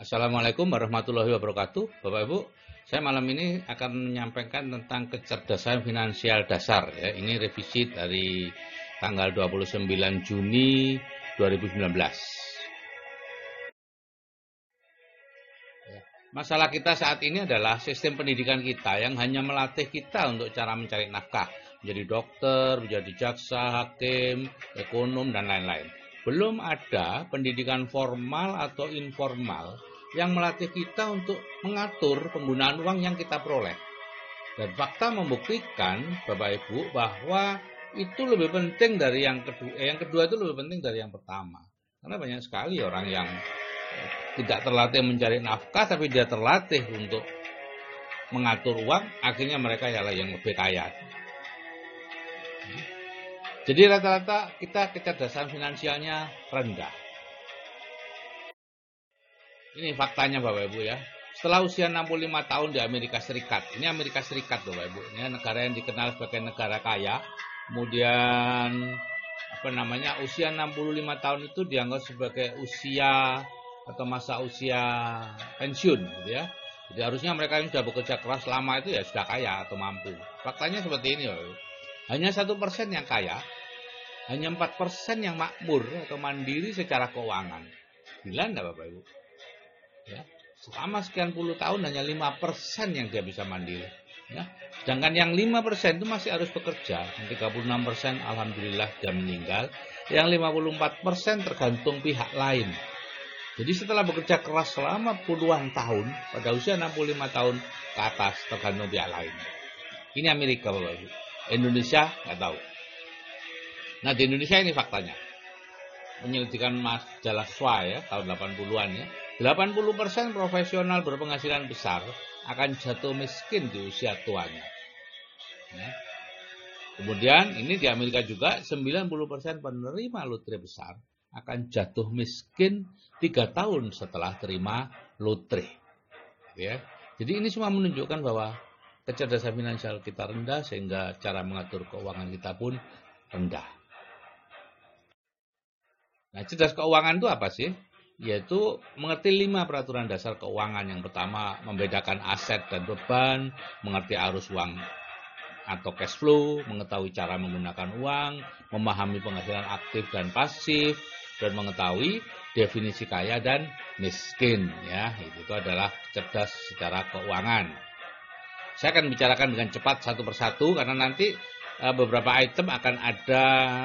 Assalamualaikum warahmatullahi wabarakatuh, Bapak Ibu. Saya malam ini akan menyampaikan tentang kecerdasan finansial dasar. Ya. Ini revisi dari tanggal 29 Juni 2019. Ya. Masalah kita saat ini adalah sistem pendidikan kita yang hanya melatih kita untuk cara mencari nafkah. Menjadi dokter, menjadi jaksa, hakim, ekonom, dan lain-lain. Belum ada pendidikan formal atau informal yang melatih kita untuk mengatur penggunaan uang yang kita peroleh. Dan fakta membuktikan, Bapak Ibu, bahwa itu lebih penting dari yang kedua. Eh, yang kedua itu lebih penting dari yang pertama. Karena banyak sekali orang yang eh, tidak terlatih mencari nafkah, tapi dia terlatih untuk mengatur uang, akhirnya mereka ialah yang lebih kaya. Jadi rata-rata kita kecerdasan finansialnya rendah. Ini faktanya Bapak Ibu ya. Setelah usia 65 tahun di Amerika Serikat, ini Amerika Serikat Bapak Ibu, ini negara yang dikenal sebagai negara kaya. Kemudian apa namanya usia 65 tahun itu dianggap sebagai usia atau masa usia pensiun gitu ya. Jadi harusnya mereka yang sudah bekerja keras lama itu ya sudah kaya atau mampu. Faktanya seperti ini Bapak Ibu. Hanya satu persen yang kaya, hanya empat persen yang makmur atau mandiri secara keuangan. Gila enggak Bapak Ibu? Ya. Selama sekian puluh tahun hanya 5% yang dia bisa mandiri. Ya. Sedangkan yang 5% itu masih harus bekerja. Yang 36% alhamdulillah dia meninggal. Yang 54% tergantung pihak lain. Jadi setelah bekerja keras selama puluhan tahun, pada usia 65 tahun ke atas tergantung pihak lain. Ini Amerika Bapak Ibu. Indonesia nggak tahu. Nah di Indonesia ini faktanya. Penyelidikan majalah SWA ya tahun 80-an ya 80% profesional berpenghasilan besar akan jatuh miskin di usia tuanya. Ya. Kemudian ini di Amerika juga 90% penerima lotre besar akan jatuh miskin 3 tahun setelah terima lotre. Ya. Jadi ini semua menunjukkan bahwa kecerdasan finansial kita rendah sehingga cara mengatur keuangan kita pun rendah. Nah, cerdas keuangan itu apa sih? Yaitu mengerti lima peraturan dasar keuangan. Yang pertama, membedakan aset dan beban, mengerti arus uang atau cash flow, mengetahui cara menggunakan uang, memahami penghasilan aktif dan pasif, dan mengetahui definisi kaya dan miskin. Ya, itu, adalah cerdas secara keuangan. Saya akan bicarakan dengan cepat satu persatu karena nanti eh, beberapa item akan ada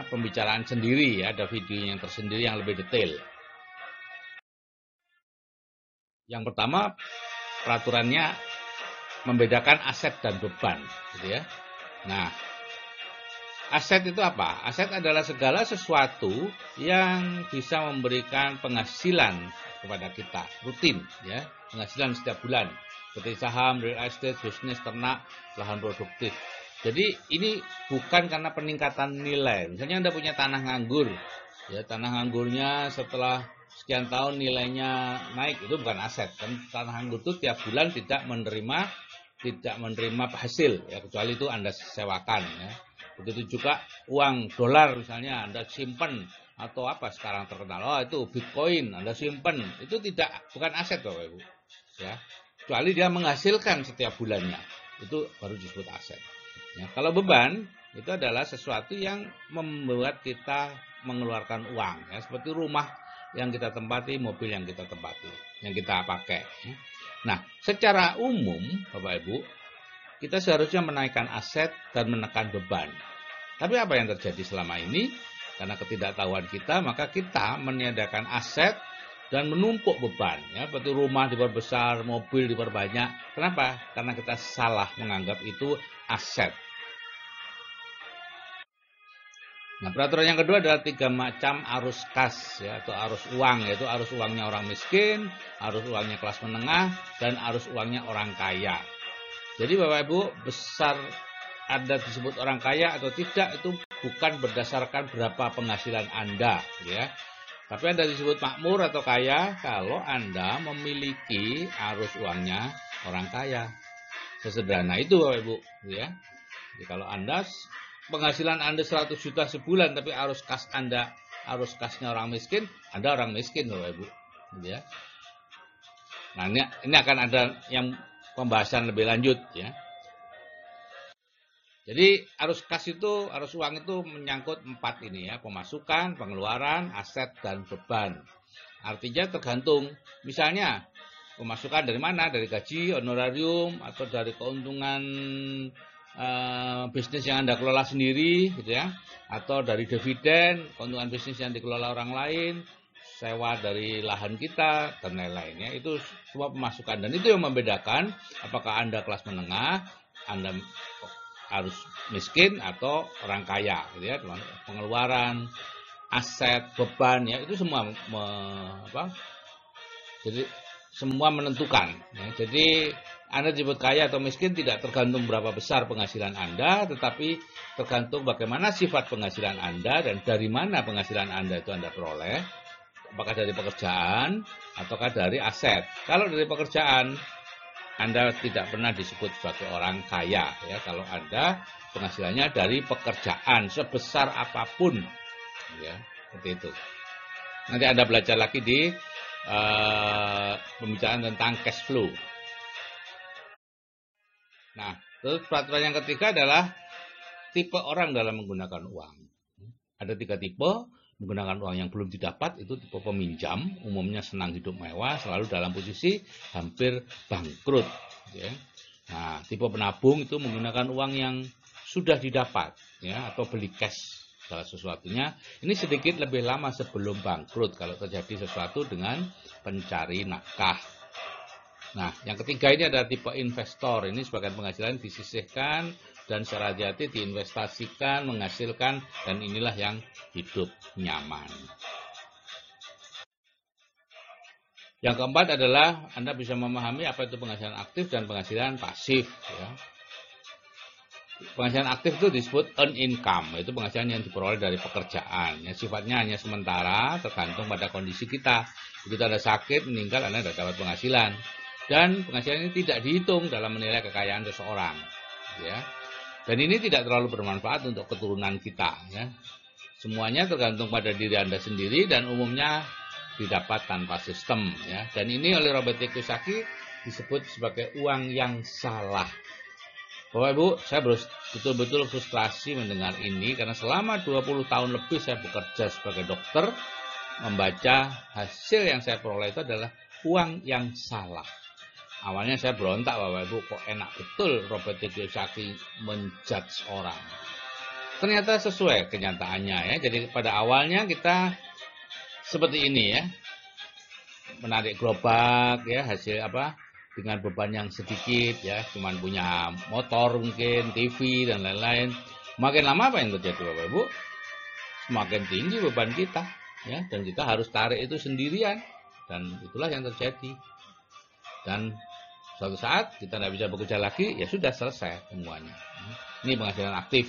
pembicaraan sendiri ya, ada video yang tersendiri yang lebih detail. Yang pertama peraturannya membedakan aset dan beban, gitu ya. Nah, aset itu apa? Aset adalah segala sesuatu yang bisa memberikan penghasilan kepada kita rutin, ya, penghasilan setiap bulan, seperti saham, real estate, bisnis ternak, lahan produktif. Jadi ini bukan karena peningkatan nilai. Misalnya Anda punya tanah nganggur, ya tanah nganggurnya setelah sekian tahun nilainya naik itu bukan aset. Kan tanah anggur itu tiap bulan tidak menerima tidak menerima hasil. Ya kecuali itu anda sewakan ya. Begitu juga uang dolar misalnya anda simpan atau apa sekarang terkenal. Oh itu bitcoin anda simpan itu tidak bukan aset bapak ibu. Ya kecuali dia menghasilkan setiap bulannya. Itu baru disebut aset. Ya kalau beban itu adalah sesuatu yang membuat kita mengeluarkan uang. Ya seperti rumah yang kita tempati, mobil yang kita tempati, yang kita pakai. Ya. Nah, secara umum, Bapak Ibu, kita seharusnya menaikkan aset dan menekan beban. Tapi apa yang terjadi selama ini? Karena ketidaktahuan kita, maka kita meniadakan aset dan menumpuk beban. Ya, seperti rumah diperbesar, mobil diperbanyak. Kenapa? Karena kita salah menganggap itu aset. Nah, peraturan yang kedua adalah tiga macam arus kas ya atau arus uang yaitu arus uangnya orang miskin, arus uangnya kelas menengah dan arus uangnya orang kaya. Jadi Bapak Ibu, besar Anda disebut orang kaya atau tidak itu bukan berdasarkan berapa penghasilan Anda ya. Tapi Anda disebut makmur atau kaya kalau Anda memiliki arus uangnya orang kaya. Sesederhana itu Bapak Ibu ya. Jadi kalau Anda penghasilan Anda 100 juta sebulan tapi arus kas Anda arus kasnya orang miskin, Anda orang miskin Bapak Ibu. Gitu ya. Nah, ini, ini akan ada yang pembahasan lebih lanjut ya. Jadi arus kas itu, arus uang itu menyangkut empat ini ya, pemasukan, pengeluaran, aset, dan beban. Artinya tergantung, misalnya pemasukan dari mana, dari gaji, honorarium, atau dari keuntungan uh, bisnis yang Anda kelola sendiri, gitu ya, atau dari dividen, keuntungan bisnis yang dikelola orang lain, sewa dari lahan kita, dan lain-lainnya, itu semua pemasukan. Dan itu yang membedakan apakah Anda kelas menengah, Anda harus miskin atau orang kaya gitu ya. Pengeluaran aset beban ya. Itu semua me, apa? Jadi semua menentukan ya. jadi anda disebut kaya atau miskin tidak tergantung berapa besar penghasilan Anda tetapi tergantung bagaimana sifat penghasilan Anda dan dari mana penghasilan Anda itu Anda peroleh apakah dari pekerjaan ataukah dari aset kalau dari pekerjaan anda tidak pernah disebut sebagai orang kaya ya kalau Anda penghasilannya dari pekerjaan sebesar apa pun ya seperti itu. Nanti Anda belajar lagi di uh, pembicaraan tentang cash flow. Nah, terus peraturan yang ketiga adalah tipe orang dalam menggunakan uang. Ada tiga tipe, menggunakan uang yang belum didapat itu tipe peminjam, umumnya senang hidup mewah, selalu dalam posisi hampir bangkrut. Ya. Nah, tipe penabung itu menggunakan uang yang sudah didapat, ya, atau beli cash segala sesuatunya. Ini sedikit lebih lama sebelum bangkrut kalau terjadi sesuatu dengan pencari nafkah. Nah, yang ketiga ini ada tipe investor. Ini sebagian penghasilan disisihkan dan secara hati diinvestasikan, menghasilkan, dan inilah yang hidup nyaman. Yang keempat adalah Anda bisa memahami apa itu penghasilan aktif dan penghasilan pasif. Ya. Penghasilan aktif itu disebut earn income, itu penghasilan yang diperoleh dari pekerjaan. Ya, sifatnya hanya sementara, tergantung pada kondisi kita. Begitu Anda sakit, meninggal, Anda tidak dapat penghasilan. Dan penghasilan ini tidak dihitung dalam menilai kekayaan seseorang. Ya. Dan ini tidak terlalu bermanfaat untuk keturunan kita. Ya. Semuanya tergantung pada diri Anda sendiri dan umumnya didapat tanpa sistem. Ya. Dan ini oleh Robert. Kiyosaki disebut sebagai uang yang salah. Bapak Ibu, saya betul-betul frustrasi mendengar ini karena selama 20 tahun lebih saya bekerja sebagai dokter, membaca hasil yang saya peroleh itu adalah uang yang salah. Awalnya saya berontak Bapak Ibu, kok enak betul Robert. Kiyosaki menjudge orang. Ternyata sesuai kenyataannya ya. Jadi pada awalnya kita seperti ini ya. Menarik gerobak ya, hasil apa? Dengan beban yang sedikit ya, cuman punya motor mungkin, TV dan lain-lain. Makin lama apa yang terjadi Bapak Ibu? Semakin tinggi beban kita ya dan kita harus tarik itu sendirian dan itulah yang terjadi. Dan Suatu saat kita tidak bisa bekerja lagi, ya sudah selesai semuanya. Ini penghasilan aktif.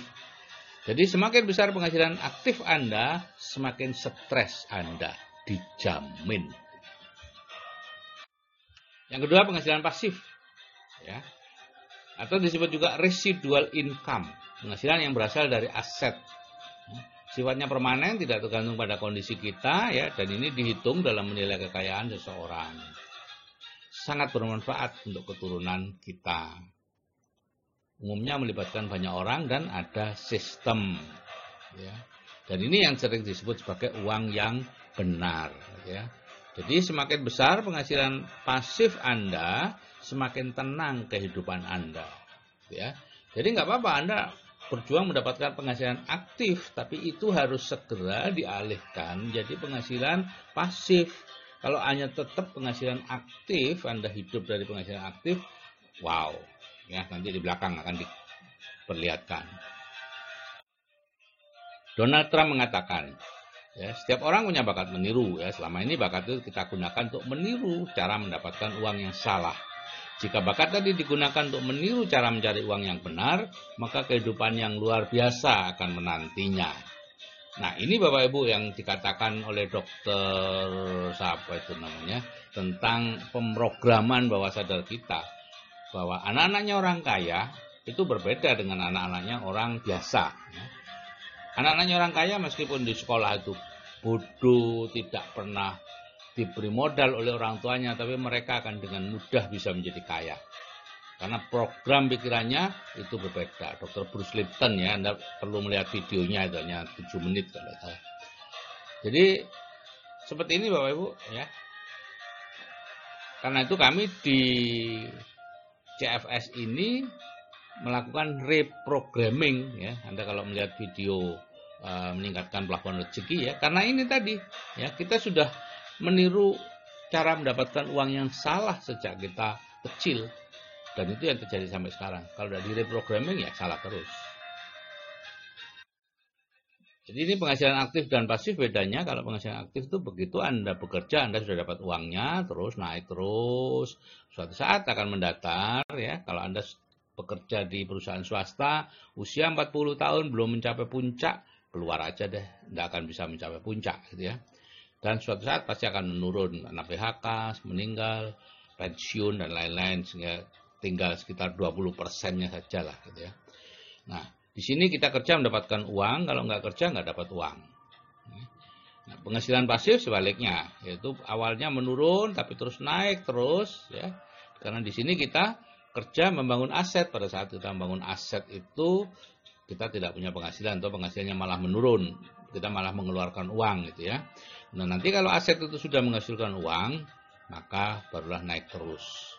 Jadi semakin besar penghasilan aktif Anda, semakin stres Anda. Dijamin. Yang kedua penghasilan pasif. ya Atau disebut juga residual income. Penghasilan yang berasal dari aset. Sifatnya permanen, tidak tergantung pada kondisi kita, ya, dan ini dihitung dalam menilai kekayaan seseorang sangat bermanfaat untuk keturunan kita. Umumnya melibatkan banyak orang dan ada sistem. Ya. Dan ini yang sering disebut sebagai uang yang benar. Ya. Jadi semakin besar penghasilan pasif Anda, semakin tenang kehidupan Anda. Ya. Jadi nggak apa-apa Anda berjuang mendapatkan penghasilan aktif, tapi itu harus segera dialihkan jadi penghasilan pasif kalau hanya tetap penghasilan aktif, Anda hidup dari penghasilan aktif, wow. Ya, nanti di belakang akan diperlihatkan. Donald Trump mengatakan, ya, setiap orang punya bakat meniru. Ya, selama ini bakat itu kita gunakan untuk meniru cara mendapatkan uang yang salah. Jika bakat tadi digunakan untuk meniru cara mencari uang yang benar, maka kehidupan yang luar biasa akan menantinya. Nah, ini Bapak Ibu yang dikatakan oleh dokter siapa itu namanya tentang pemrograman bawah sadar kita bahwa anak-anaknya orang kaya itu berbeda dengan anak-anaknya orang biasa. Anak-anaknya orang kaya meskipun di sekolah itu bodoh, tidak pernah diberi modal oleh orang tuanya, tapi mereka akan dengan mudah bisa menjadi kaya. Karena program pikirannya itu berbeda. Dr. Bruce Lipton ya, Anda perlu melihat videonya itu hanya 7 menit kalau saya. Jadi seperti ini Bapak Ibu ya. Karena itu kami di CFS ini melakukan reprogramming ya. Anda kalau melihat video uh, meningkatkan plafon rezeki ya, karena ini tadi ya kita sudah meniru cara mendapatkan uang yang salah sejak kita kecil dan itu yang terjadi sampai sekarang. Kalau udah di reprogramming ya salah terus. Jadi ini penghasilan aktif dan pasif bedanya kalau penghasilan aktif itu begitu Anda bekerja Anda sudah dapat uangnya terus naik terus suatu saat akan mendatar ya kalau Anda bekerja di perusahaan swasta usia 40 tahun belum mencapai puncak keluar aja deh tidak akan bisa mencapai puncak gitu ya dan suatu saat pasti akan menurun anak PHK meninggal pensiun dan lain-lain sehingga tinggal sekitar 20 persennya saja lah gitu ya. Nah, di sini kita kerja mendapatkan uang, kalau nggak kerja nggak dapat uang. Nah, penghasilan pasif sebaliknya, yaitu awalnya menurun tapi terus naik terus ya. Karena di sini kita kerja membangun aset pada saat kita membangun aset itu kita tidak punya penghasilan atau penghasilannya malah menurun, kita malah mengeluarkan uang gitu ya. Nah, nanti kalau aset itu sudah menghasilkan uang, maka barulah naik terus.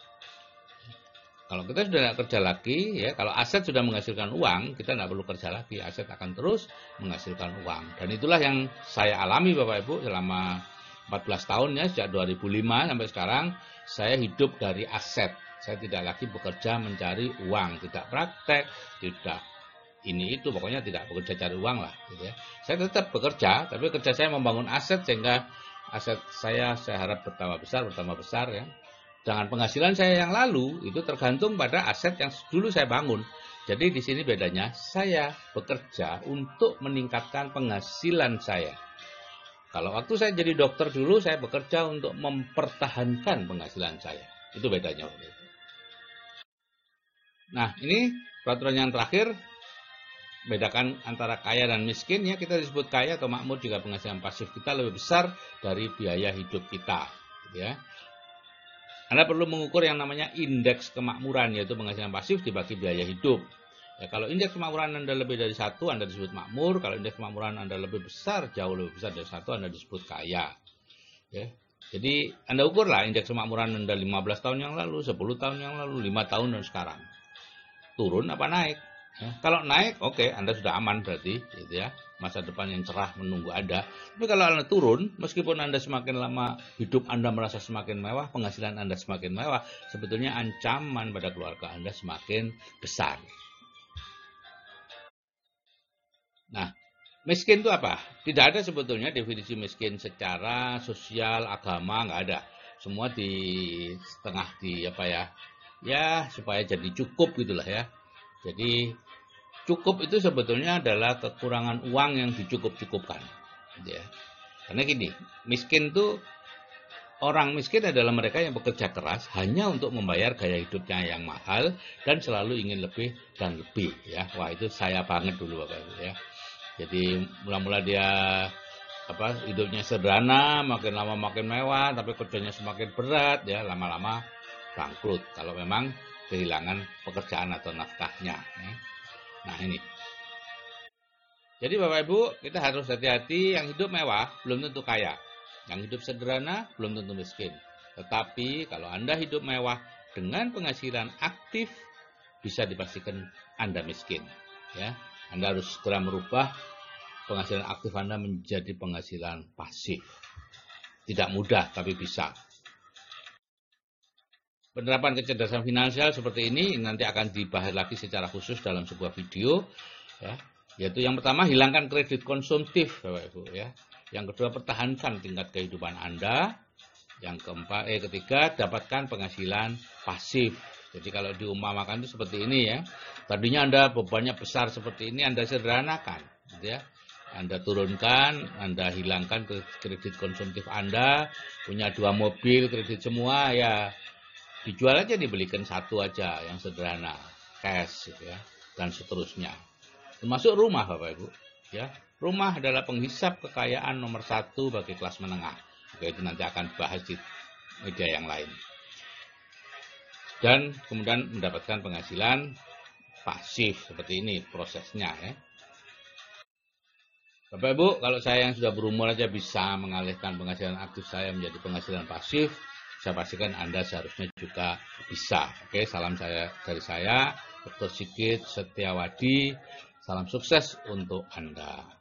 Kalau kita sudah tidak kerja lagi, ya kalau aset sudah menghasilkan uang, kita tidak perlu kerja lagi. Aset akan terus menghasilkan uang. Dan itulah yang saya alami Bapak Ibu selama 14 tahun ya, sejak 2005 sampai sekarang, saya hidup dari aset. Saya tidak lagi bekerja mencari uang, tidak praktek, tidak ini itu, pokoknya tidak bekerja cari uang lah. Gitu ya. Saya tetap bekerja, tapi kerja saya membangun aset sehingga aset saya saya harap bertambah besar, bertambah besar ya. Dengan penghasilan saya yang lalu itu tergantung pada aset yang dulu saya bangun. Jadi di sini bedanya saya bekerja untuk meningkatkan penghasilan saya. Kalau waktu saya jadi dokter dulu saya bekerja untuk mempertahankan penghasilan saya. Itu bedanya. Nah, ini peraturan yang terakhir bedakan antara kaya dan miskin ya kita disebut kaya atau makmur jika penghasilan pasif kita lebih besar dari biaya hidup kita ya anda perlu mengukur yang namanya indeks kemakmuran, yaitu penghasilan pasif dibagi biaya hidup. Ya, kalau indeks kemakmuran Anda lebih dari satu, Anda disebut makmur. Kalau indeks kemakmuran Anda lebih besar, jauh lebih besar dari satu, Anda disebut kaya. Ya. Jadi Anda ukurlah indeks kemakmuran Anda 15 tahun yang lalu, 10 tahun yang lalu, 5 tahun dan sekarang. Turun apa naik? Kalau naik, oke, okay, Anda sudah aman berarti, gitu ya masa depan yang cerah menunggu Anda. Tapi kalau Anda turun, meskipun Anda semakin lama hidup Anda merasa semakin mewah, penghasilan Anda semakin mewah, sebetulnya ancaman pada keluarga Anda semakin besar. Nah, miskin itu apa? Tidak ada sebetulnya definisi miskin secara sosial, agama, nggak ada. Semua di setengah di apa ya? Ya, supaya jadi cukup gitulah ya. Jadi cukup itu sebetulnya adalah kekurangan uang yang dicukup-cukupkan. Gitu ya. Karena gini, miskin itu orang miskin adalah mereka yang bekerja keras hanya untuk membayar gaya hidupnya yang mahal dan selalu ingin lebih dan lebih ya. Wah itu saya banget dulu Bapak ya. Jadi mula-mula dia apa hidupnya sederhana, makin lama makin mewah, tapi kerjanya semakin berat ya, lama-lama bangkrut kalau memang kehilangan pekerjaan atau nafkahnya. Ya. Nah ini. Jadi Bapak Ibu, kita harus hati-hati yang hidup mewah belum tentu kaya. Yang hidup sederhana belum tentu miskin. Tetapi kalau Anda hidup mewah dengan penghasilan aktif, bisa dipastikan Anda miskin. Ya, Anda harus segera merubah penghasilan aktif Anda menjadi penghasilan pasif. Tidak mudah, tapi bisa. Penerapan kecerdasan finansial seperti ini nanti akan dibahas lagi secara khusus dalam sebuah video ya. Yaitu yang pertama hilangkan kredit konsumtif Bapak Ibu ya. Yang kedua pertahankan tingkat kehidupan Anda. Yang keempat eh ketiga dapatkan penghasilan pasif. Jadi kalau diumpamakan itu seperti ini ya. Tadinya Anda bebannya besar seperti ini Anda sederhanakan gitu ya. Anda turunkan, Anda hilangkan kredit konsumtif Anda, punya dua mobil, kredit semua ya dijual aja dibelikan satu aja yang sederhana cash gitu ya dan seterusnya termasuk rumah bapak ibu ya rumah adalah penghisap kekayaan nomor satu bagi kelas menengah Juga itu nanti akan bahas di media yang lain. Dan kemudian mendapatkan penghasilan pasif seperti ini prosesnya ya. Bapak Ibu, kalau saya yang sudah berumur aja bisa mengalihkan penghasilan aktif saya menjadi penghasilan pasif, saya pastikan Anda seharusnya juga bisa. Oke, salam saya dari saya, Dr. Sigit Setiawadi. Salam sukses untuk Anda.